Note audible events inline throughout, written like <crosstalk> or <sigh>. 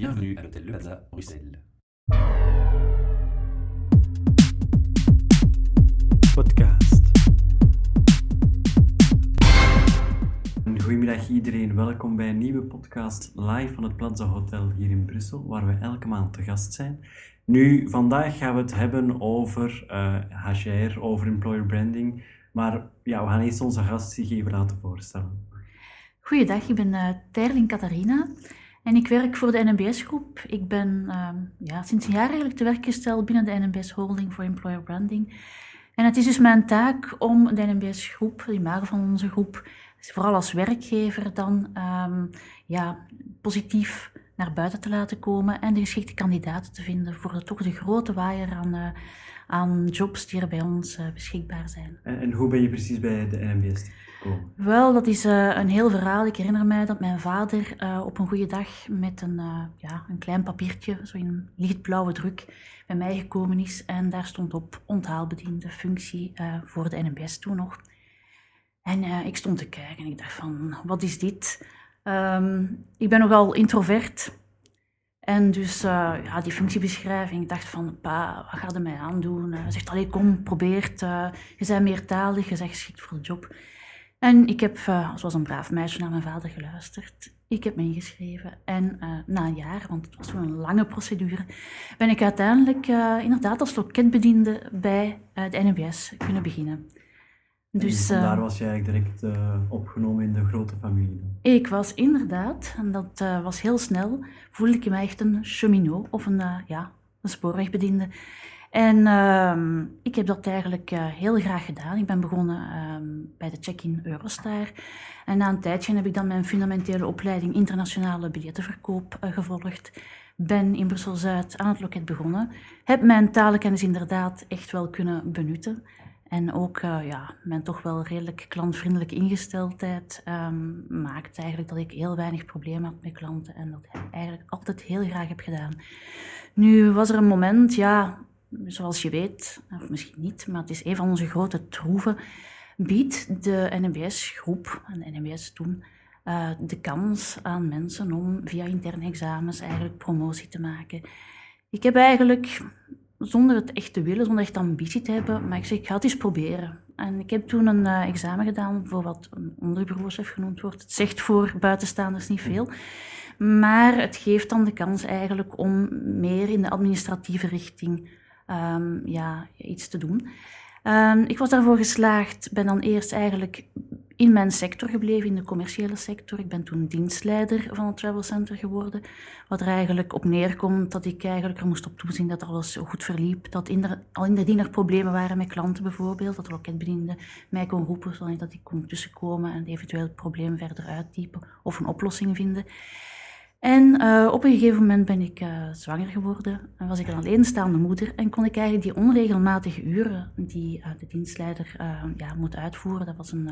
Bienvenue à l'hôtel Le Plaza, Bruxelles. podcast. Goedemiddag iedereen, welkom bij een nieuwe podcast live van het Plaza Hotel hier in Brussel, waar we elke maand te gast zijn. Nu, vandaag gaan we het hebben over eh HR, over employer branding, maar ja, we gaan eerst onze gast zich even laten voorstellen. Goeiedag, ik ben eh Terling Catharina en ik werk voor de NMBS-groep. Ik ben ehm, ja, sinds een jaar eigenlijk te werk gesteld binnen de NMBS Holding voor Employer Branding. En het is dus mijn taak om de NMBS-groep, de imago van onze groep, vooral als werkgever dan ehm, ja, positief naar buiten te laten komen en de geschikte kandidaten te vinden voor de, toch de grote waaier aan, eh, aan jobs die er bij ons eh, beschikbaar zijn. En, en hoe ben je precies bij de NMBS gekomen? Wel, dat is eh, een heel verhaal. Ik herinner mij dat mijn vader eh, op een goede dag met een, eh, ja, een klein papiertje, zo in lichtblauwe druk, bij mij gekomen is. En daar stond op onthaalbediende functie voor de NMBS toen nog. En ik stond te kijken en ik dacht van, wat is dit? Ehm, ik ben nogal introvert. En dus ja, die functiebeschrijving, ik dacht van, pa, wat gaat er mij aandoen? Hij zegt, allee, kom, probeer het. je bent meertalig, je bent geschikt voor de job. En ik heb, eh, zoals een braaf meisje, naar mijn vader geluisterd. Ik heb me ingeschreven. En eh, na een jaar, want het was toen een lange procedure, ben ik uiteindelijk eh, inderdaad als loketbediende bij eh, de NMBS kunnen beginnen. Dus en eh, daar was je eigenlijk direct eh, opgenomen in de grote familie. ik was inderdaad, en dat eh, was heel snel, voelde ik me echt een cheminot of een, eh, ja, een spoorwegbediende. En ehm, ik heb dat eigenlijk eh, heel graag gedaan. Ik ben begonnen ehm, bij de check-in Eurostar. En na een tijdje heb ik dan mijn fundamentele opleiding internationale biljettenverkoop eh, gevolgd. Ben in Brussel-Zuid aan het loket begonnen. Heb mijn talenkennis inderdaad echt wel kunnen benutten. En ook eh, ja, mijn toch wel redelijk klantvriendelijke ingesteldheid ehm, maakt eigenlijk dat ik heel weinig problemen had met klanten en dat ik eigenlijk altijd heel graag heb gedaan. Nu was er een moment, ja, zoals je weet, of misschien niet, maar het is een van onze grote troeven, biedt de NMBS-groep, en de NMBS toen, eh, de kans aan mensen om via interne examens eigenlijk promotie te maken. Ik heb eigenlijk zonder het echt te willen, zonder echt ambitie te hebben. Maar ik zeg, ik ga het eens proberen. En ik heb toen een eh, examen gedaan voor wat een onderbureauchef genoemd wordt. Het zegt voor buitenstaanders niet veel. Maar het geeft dan de kans eigenlijk om meer in de administratieve richting ehm, ja, iets te doen. Ehm, ik was daarvoor geslaagd, ben dan eerst eigenlijk in mijn sector gebleven, in de commerciële sector. Ik ben toen dienstleider van het Travel Center geworden. Wat er eigenlijk op neerkomt dat ik eigenlijk er moest op toezien dat alles goed verliep. Dat inder, al indien er problemen waren met klanten bijvoorbeeld, dat de loketbediende mij kon roepen, zodat ik kon tussenkomen en eventueel het probleem verder uittypen of een oplossing vinden. En eh, op een gegeven moment ben ik eh, zwanger geworden en was ik een alleenstaande moeder en kon ik eigenlijk die onregelmatige uren die eh, de dienstleider ja, moet uitvoeren, dat was een,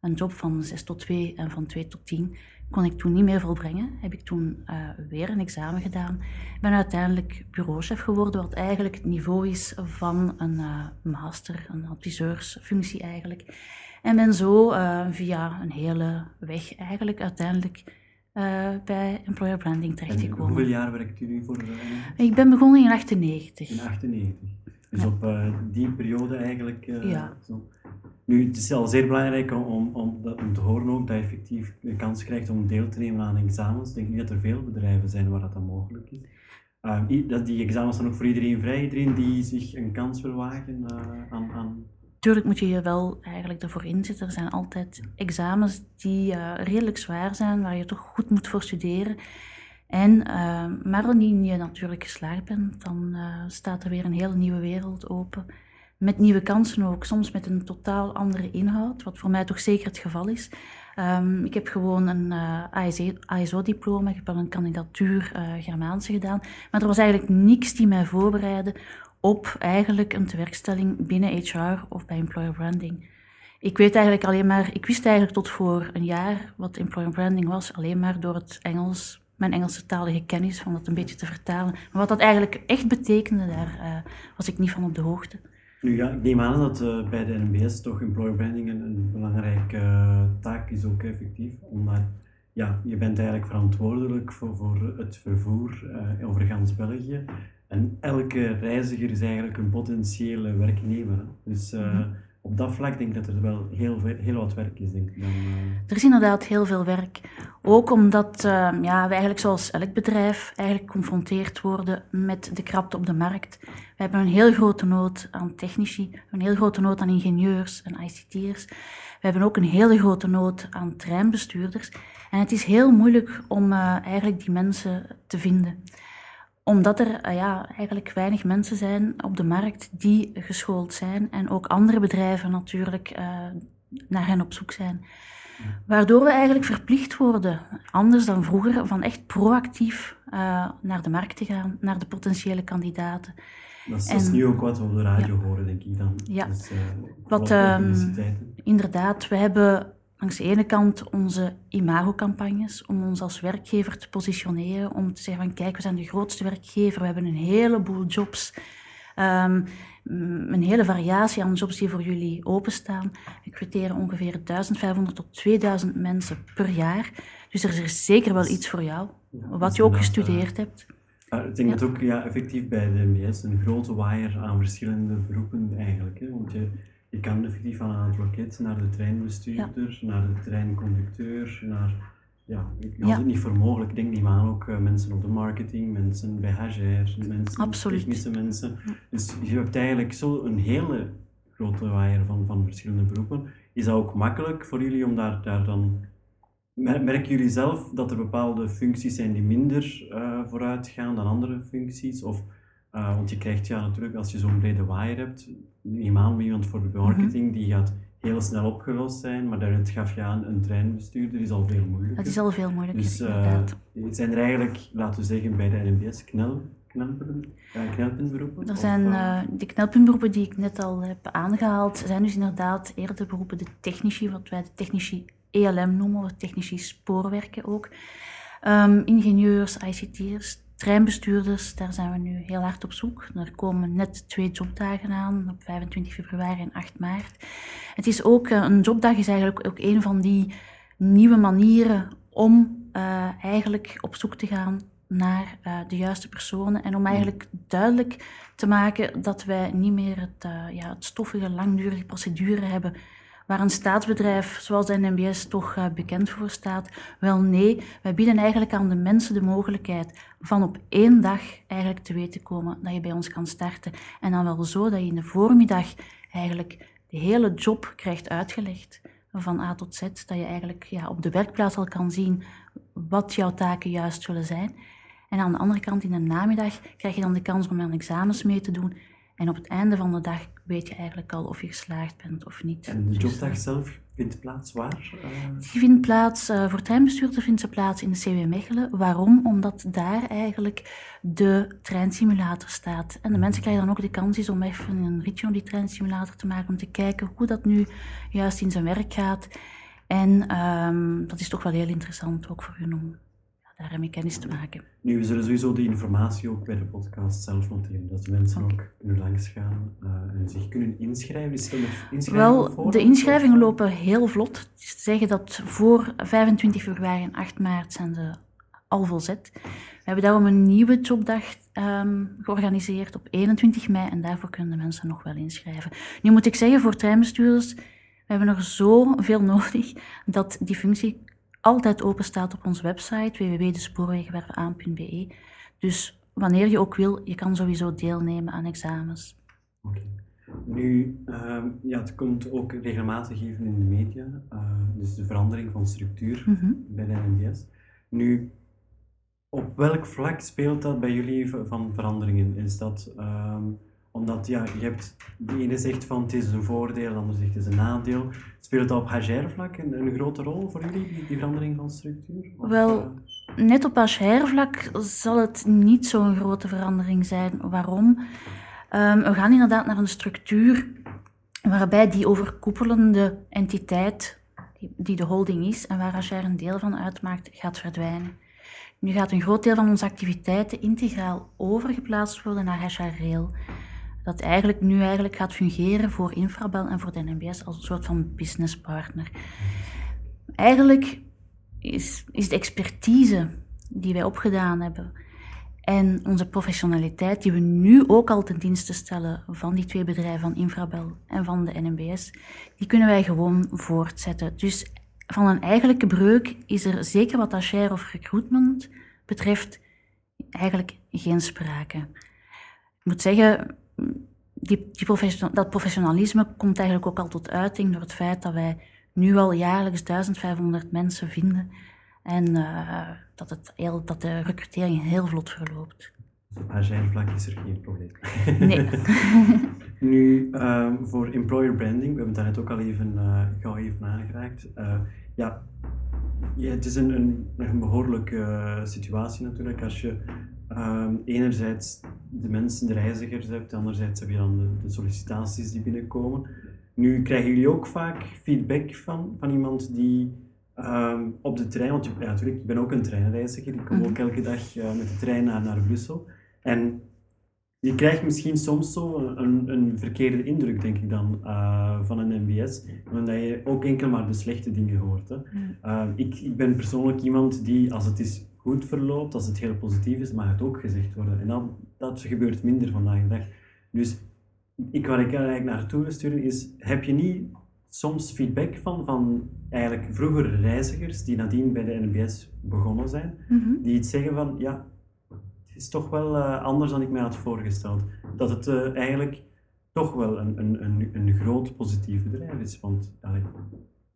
een job van 6 tot 2 en van 2 tot 10, kon ik toen niet meer volbrengen. Heb ik toen weer een examen gedaan. Ben uiteindelijk bureauchef geworden, wat eigenlijk het niveau is van een master, een adviseursfunctie eigenlijk. En ben zo via een hele weg eigenlijk uiteindelijk eh, bij employer branding En terechtgekomen. hoeveel jaar werkt u nu voor Ik ben begonnen in 98. In 98. Dus Ja. op eh, die periode eigenlijk. eh, Ja. zo. Nu, het is al zeer belangrijk om, om, te horen ook dat je effectief de kans krijgt om deel te nemen aan examens. Ik denk niet dat er veel bedrijven zijn waar dat dan mogelijk is. Dat die examens zijn ook voor iedereen vrij. Iedereen die zich een kans wil wagen aan, aan Tuurlijk moet je je wel eigenlijk ervoor inzetten. Er zijn altijd examens die eh, redelijk zwaar zijn, waar je toch goed moet voor studeren. En, eh, maar indien je natuurlijk geslaagd bent, dan eh, staat er weer een hele nieuwe wereld open. Met nieuwe kansen ook, soms met een totaal andere inhoud, wat voor mij toch zeker het geval is. Ehm, ik heb gewoon een eh, ASO-diploma, ik heb wel een kandidatuur Germaanse gedaan, maar er was eigenlijk niks die mij voorbereidde op eigenlijk een tewerkstelling binnen HR of bij employer branding. Ik weet eigenlijk alleen maar, ik wist eigenlijk tot voor een jaar wat employer branding was, alleen maar door het Engels, mijn Engelse talige kennis, van dat een beetje te vertalen. Maar wat dat eigenlijk echt betekende, daar eh, was ik niet van op de hoogte. Nu ik neem aan dat eh, bij de NBS toch employer branding een, een belangrijke eh, taak is ook effectief. Omdat ja, je bent eigenlijk verantwoordelijk voor, voor het vervoer over gans België. En elke reiziger is eigenlijk een potentiële werknemer. Hè. Dus uh, mm -hmm. op dat vlak denk ik dat er wel heel, veel, heel wat werk is. Denk ik dan, uh... Er is inderdaad heel veel werk. Ook omdat ja, we eigenlijk zoals elk bedrijf eigenlijk geconfronteerd worden met de krapte op de markt. We hebben een heel grote nood aan technici, een heel grote nood aan ingenieurs en ICT'ers. We hebben ook een hele grote nood aan treinbestuurders. En het is heel moeilijk om uh, eigenlijk die mensen te vinden. Omdat er uh, ja, eigenlijk weinig mensen zijn op de markt die geschoold zijn. En ook andere bedrijven natuurlijk uh, naar hen op zoek zijn. Waardoor we eigenlijk verplicht worden, anders dan vroeger, van echt proactief naar de markt te gaan, naar de potentiële kandidaten. Dat is, en, dat is nu ook wat we op de radio ja. horen, denk ik dan. Ja, dus, wat, um, inderdaad, we hebben langs de ene kant onze imagocampagnes om ons als werkgever te positioneren, om te zeggen van kijk, we zijn de grootste werkgever, we hebben een heleboel jobs, um, een hele variatie aan jobs die voor jullie openstaan. We recruteren ongeveer 1500 tot 2000 mensen per jaar, dus er is zeker wel iets voor jou, wat je ook gestudeerd hebt. Uh, ik denk ja. dat ook ja, effectief bij de MBS een grote waaier aan verschillende beroepen eigenlijk. Hè? Want je, je kan effectief van aan het loket naar de treinbestuurder, ja. naar de treinconducteur, naar... Ja, ik had ja. het niet voor mogelijk. Ik denk die maar ook uh, mensen op de marketing, mensen bij HR, mensen, Absoluut. technische mensen. Dus je hebt eigenlijk zo een hele grote waaier van, van verschillende beroepen. Is dat ook makkelijk voor jullie om daar, daar dan... Merken jullie zelf dat er bepaalde functies zijn die minder uh, vooruit gaan dan andere functies? Of uh, want je krijgt ja natuurlijk, als je zo'n brede waaier hebt, neem aan iemand voor de marketing, mm -hmm. die gaat heel snel opgelost zijn, maar daarnet gaf je aan, een treinbestuurder is al veel moeilijker. Dat is al veel moeilijker, dus, uh, inderdaad. Het zijn er eigenlijk, laten we zeggen, bij de NMBS knel, knelpen, uh, knelpuntberoepen? Er zijn uh, de knelpuntberoepen die ik net al heb aangehaald, zijn dus inderdaad eerder de beroepen de technici, wat wij de technici ELM noemen, of technici spoorwerken ook. Um, ingenieurs, ICT'ers, Treinbestuurders, daar zijn we nu heel hard op zoek. Er komen net twee jobdagen aan, op 25 februari en 8 maart. Het is ook, een jobdag is eigenlijk ook een van die nieuwe manieren om uh, eigenlijk op zoek te gaan naar uh, de juiste personen en om eigenlijk duidelijk te maken dat wij niet meer het, uh, ja, het stoffige, langdurige procedure hebben waar een staatsbedrijf zoals de NMBS toch uh, bekend voor staat. Wel nee, wij bieden eigenlijk aan de mensen de mogelijkheid van op één dag eigenlijk te weten komen dat je bij ons kan starten. En dan wel zo dat je in de voormiddag eigenlijk de hele job krijgt uitgelegd van A tot Z, dat je eigenlijk ja, op de werkplaats al kan zien wat jouw taken juist zullen zijn. En aan de andere kant in de namiddag krijg je dan de kans om aan examens mee te doen. En op het einde van de dag weet je eigenlijk al of je geslaagd bent of niet. En de jobdag zelf vindt plaats waar? Uh... Die vindt plaats, uh, voor treinbestuurder vindt ze plaats in de CW Mechelen. Waarom? Omdat daar eigenlijk de treinsimulator staat. En de mensen krijgen dan ook de kans om even een ritje om die treinsimulator te maken, om te kijken hoe dat nu juist in zijn werk gaat. En um, dat is toch wel heel interessant, ook voor hun om daarmee kennis te maken. Nu, we zullen sowieso die informatie ook bij de podcast zelf noteren, dat de mensen okay. ook kunnen langsgaan uh, en zich kunnen inschrijven. Is Wel, voor, de inschrijvingen of? lopen heel vlot. Te zeggen dat voor 25 februari en 8 maart zijn ze al volzet. We hebben daarom een nieuwe jobdag um, georganiseerd op 21 mei en daarvoor kunnen de mensen nog wel inschrijven. Nu moet ik zeggen, voor treinbestuurders, we hebben nog zoveel <laughs> nodig dat die functie altijd open staat op onze website www.despoorwegenwervenaan.be. Dus wanneer je ook wil, je kan sowieso deelnemen aan examens. Okay. Nu, uh, ja, het komt ook regelmatig even in de media, uh, dus de verandering van structuur mm -hmm. bij de NMBS. Nu, op welk vlak speelt dat bij jullie van veranderingen? Is dat um, omdat ja, je hebt, de ene zegt van het is een voordeel, de andere zegt het is een nadeel. Speelt dat op HR-vlak een, een, grote rol voor jullie, die, die verandering van structuur? Of, Wel, uh... net op HR-vlak zal het niet zo'n grote verandering zijn. Waarom? Um, we gaan inderdaad naar een structuur waarbij die overkoepelende entiteit, die, die de holding is en waar HR een deel van uitmaakt, gaat verdwijnen. Nu gaat een groot deel van onze activiteiten integraal overgeplaatst worden naar HR Rail dat eigenlijk nu eigenlijk gaat fungeren voor Infrabel en voor de NMBS als een soort van businesspartner. Eigenlijk is, is de expertise die wij opgedaan hebben en onze professionaliteit, die we nu ook al ten dienste stellen van die twee bedrijven, van Infrabel en van de NMBS, die kunnen wij gewoon voortzetten. Dus van een eigenlijke breuk is er zeker wat share of recruitment betreft eigenlijk geen sprake. Ik moet zeggen, die, die profession, dat professionalisme komt eigenlijk ook al tot uiting door het feit dat wij nu al jaarlijks 1500 mensen vinden en uh, dat, het heel, dat de recrutering heel vlot verloopt. Op agile vlak is er geen probleem. Nee. <laughs> nu, um, voor employer branding, we hebben het daarnet ook al even, uh, gauw even aangeraakt. Uh, ja, ja, het is een, een, een behoorlijke situatie natuurlijk als je um, enerzijds de mensen, de reizigers hebt, anderzijds heb je dan de, de, sollicitaties die binnenkomen. Nu krijgen jullie ook vaak feedback van, van iemand die um, op de trein, want ja, natuurlijk, ik ben ook een treinreiziger, ik kom ook elke dag uh, met de trein naar, naar Brussel. En je krijgt misschien soms zo een, een verkeerde indruk, denk ik dan, uh, van een MBS, omdat je ook enkel maar de slechte dingen hoort. Hè. Uh, ik, ik ben persoonlijk iemand die, als het is goed verloopt, als het heel positief is, mag het ook gezegd worden. En dan, dat gebeurt minder vandaag de dag. Dus ik, waar ik eigenlijk naartoe wil sturen is, heb je niet soms feedback van, van eigenlijk vroegere reizigers die nadien bij de NBS begonnen zijn, mm -hmm. die iets zeggen van, ja, het is toch wel uh, anders dan ik mij had voorgesteld. Dat het uh, eigenlijk toch wel een, een, een, een groot positief bedrijf is. Want allee,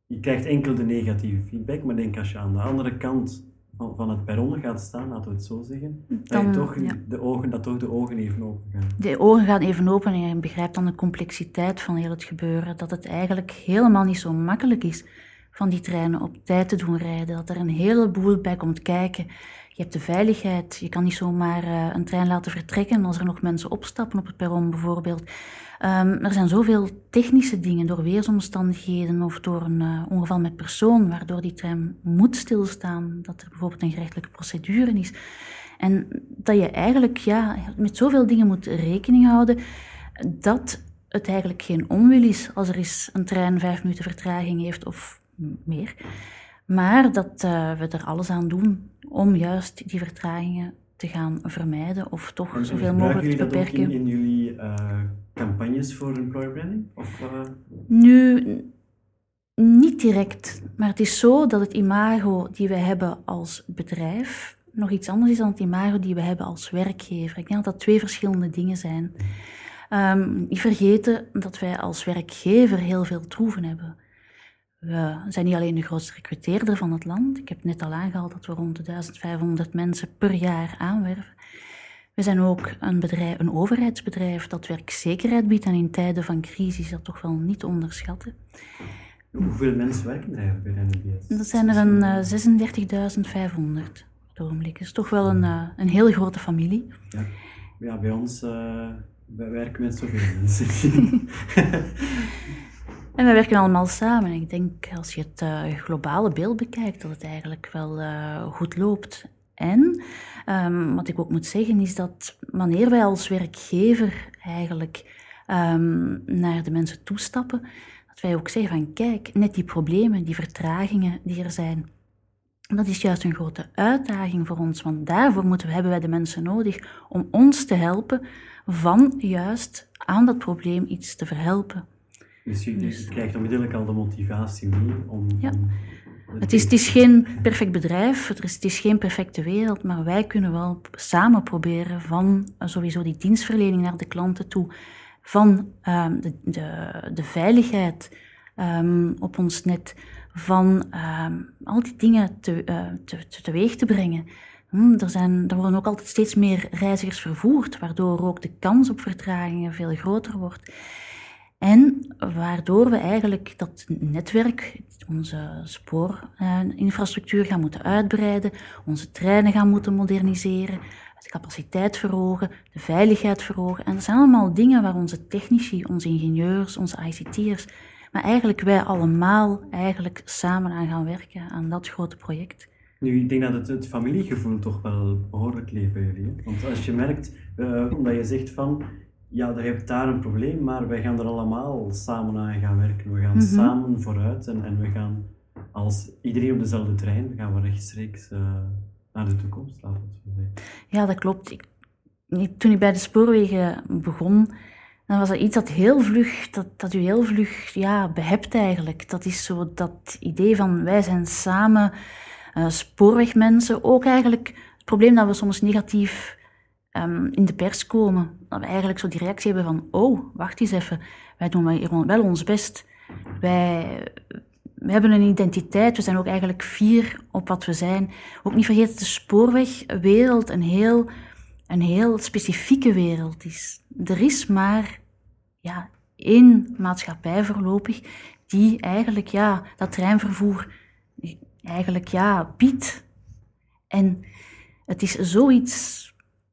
je krijgt enkel de negatieve feedback, maar denk als je aan de andere kant van, het perron gaat staan, laten we het zo zeggen, dan, dat, toch ja. de ogen, dat toch de ogen even open gaan. De ogen gaan even open en je begrijpt dan de complexiteit van heel het gebeuren. Dat het eigenlijk helemaal niet zo makkelijk is van die treinen op tijd te doen rijden. Dat er een heleboel bij komt kijken. Je hebt de veiligheid. Je kan niet zomaar uh, een trein laten vertrekken als er nog mensen opstappen op het perron bijvoorbeeld. Um, er zijn zoveel technische dingen door weersomstandigheden of door een uh, ongeval met persoon, waardoor die trein moet stilstaan, dat er bijvoorbeeld een gerechtelijke procedure is. En dat je eigenlijk ja, met zoveel dingen moet rekening houden dat het eigenlijk geen onwil is als er eens een trein vijf minuten vertraging heeft of meer. Maar dat uh, we er alles aan doen om juist die vertragingen te gaan vermijden of toch en zoveel mogelijk te beperken. In, in jullie uh, campagnes voor employer branding? Of, uh... Nu, niet direct, maar het is zo dat het imago die we hebben als bedrijf nog iets anders is dan het imago die we hebben als werkgever. Ik denk dat dat twee verschillende dingen zijn. Um, niet vergeten dat wij als werkgever heel veel troeven hebben. We zijn niet alleen de grootste recruteerder van het land. Ik heb net al aangehaald dat we rond de 1500 mensen per jaar aanwerven. We zijn ook een, bedrijf, een overheidsbedrijf dat werkzekerheid biedt en in tijden van crisis dat toch wel niet onderschatten. Hoeveel mensen werken er bij NBS? Dat zijn er een uh, 36.500 op het ogenblik. Dat is toch wel een, uh, een heel grote familie. Ja, ja bij ons uh, wij werken met zoveel <laughs> mensen. <laughs> En we werken allemaal samen. Ik denk, als je het uh, globale beeld bekijkt, dat het eigenlijk wel uh, goed loopt. En um, wat ik ook moet zeggen, is dat wanneer wij als werkgever eigenlijk um, naar de mensen toestappen, dat wij ook zeggen van kijk, net die problemen, die vertragingen die er zijn, dat is juist een grote uitdaging voor ons, want daarvoor moeten we, hebben wij de mensen nodig om ons te helpen van juist aan dat probleem iets te verhelpen. Dus je, dus. krijgt onmiddellijk al de motivatie mee om... Ja. het, is, het is geen perfect bedrijf, het is, het is geen perfecte wereld, maar wij kunnen wel samen proberen van uh, sowieso die dienstverlening naar de klanten toe, van um, de, de, de, veiligheid um, op ons net, van um, al die dingen te, uh, te, te, teweeg te brengen. Hm, er, zijn, er worden ook altijd steeds meer reizigers vervoerd, waardoor ook de kans op vertragingen veel groter wordt. En waardoor we eigenlijk dat netwerk, onze spoorinfrastructuur gaan moeten uitbreiden, onze treinen gaan moeten moderniseren, de capaciteit verhogen, de veiligheid verhogen. En dat zijn allemaal dingen waar onze technici, onze ingenieurs, onze ICT'ers, maar eigenlijk wij allemaal eigenlijk samen aan gaan werken aan dat grote project. Nu, ik denk dat het, het familiegevoel toch wel behoorlijk leeft bij jullie. Want als je merkt, uh, omdat je zegt van, ja, je hebt daar een probleem, maar wij gaan er allemaal samen aan gaan werken. We gaan mm -hmm. samen vooruit en, en we gaan als iedereen op dezelfde trein, gaan we rechtstreeks eh, naar de toekomst, laten we het zo zeggen. Ja, dat klopt. Ik, ik- toen ik bij de spoorwegen begon, dan was dat iets dat heel vlug, dat, dat u heel vlug ja, behept eigenlijk. Dat is zo dat idee van wij zijn samen eh, spoorwegmensen. Ook eigenlijk het probleem dat we soms negatief ehm, in de pers komen. Dat we eigenlijk zo die reactie hebben van, oh, wacht eens even, wij doen wel ons best. Wij, we hebben een identiteit, we zijn ook eigenlijk fier op wat we zijn. Ook niet vergeten dat de spoorwegwereld een heel, een heel specifieke wereld is. Er is maar ja, één maatschappij voorlopig die eigenlijk ja, dat treinvervoer eigenlijk ja, biedt. En het is zoiets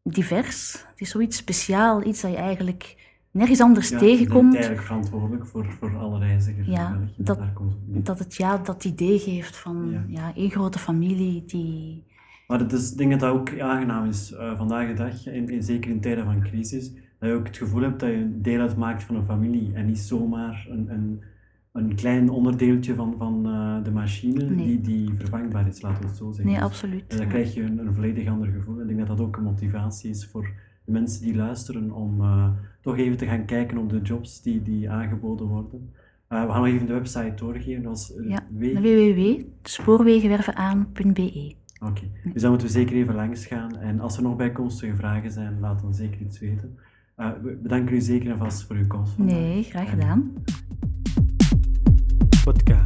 divers, het is zoiets speciaal, iets dat je eigenlijk nergens anders Ja, je bent tegenkomt. eigenlijk verantwoordelijk voor, voor alle reizigers Ja, België. dat- het. Dat het ja, dat idee geeft van Ja. ja. één grote familie die... Maar het is, ik denk dat dat ook aangenaam is eh, vandaag de dag, in, in- zeker in tijden van crisis, dat je ook het gevoel hebt dat je deel uitmaakt van een familie en niet zomaar een, een, een klein onderdeeltje van, van eh, de machine Nee. die, die vervangbaar is, laten we het zo zeggen. Nee, Dus, absoluut. En dan Ja. krijg je een, een volledig ander gevoel. Ik denk dat dat ook een motivatie is voor de mensen die luisteren om eh, toch even te gaan kijken op de jobs die, die aangeboden worden. Eh, we gaan nog even de website doorgeven. Eh, Ja, W- www.spoorwegenwervenaan.be Oké, dus dan moeten we zeker even langs gaan. En als er nog bijkomstige vragen zijn, laat dan zeker iets weten. Eh, we bedanken u zeker en vast voor uw komst vandaag. Nee, graag En gedaan. podcast.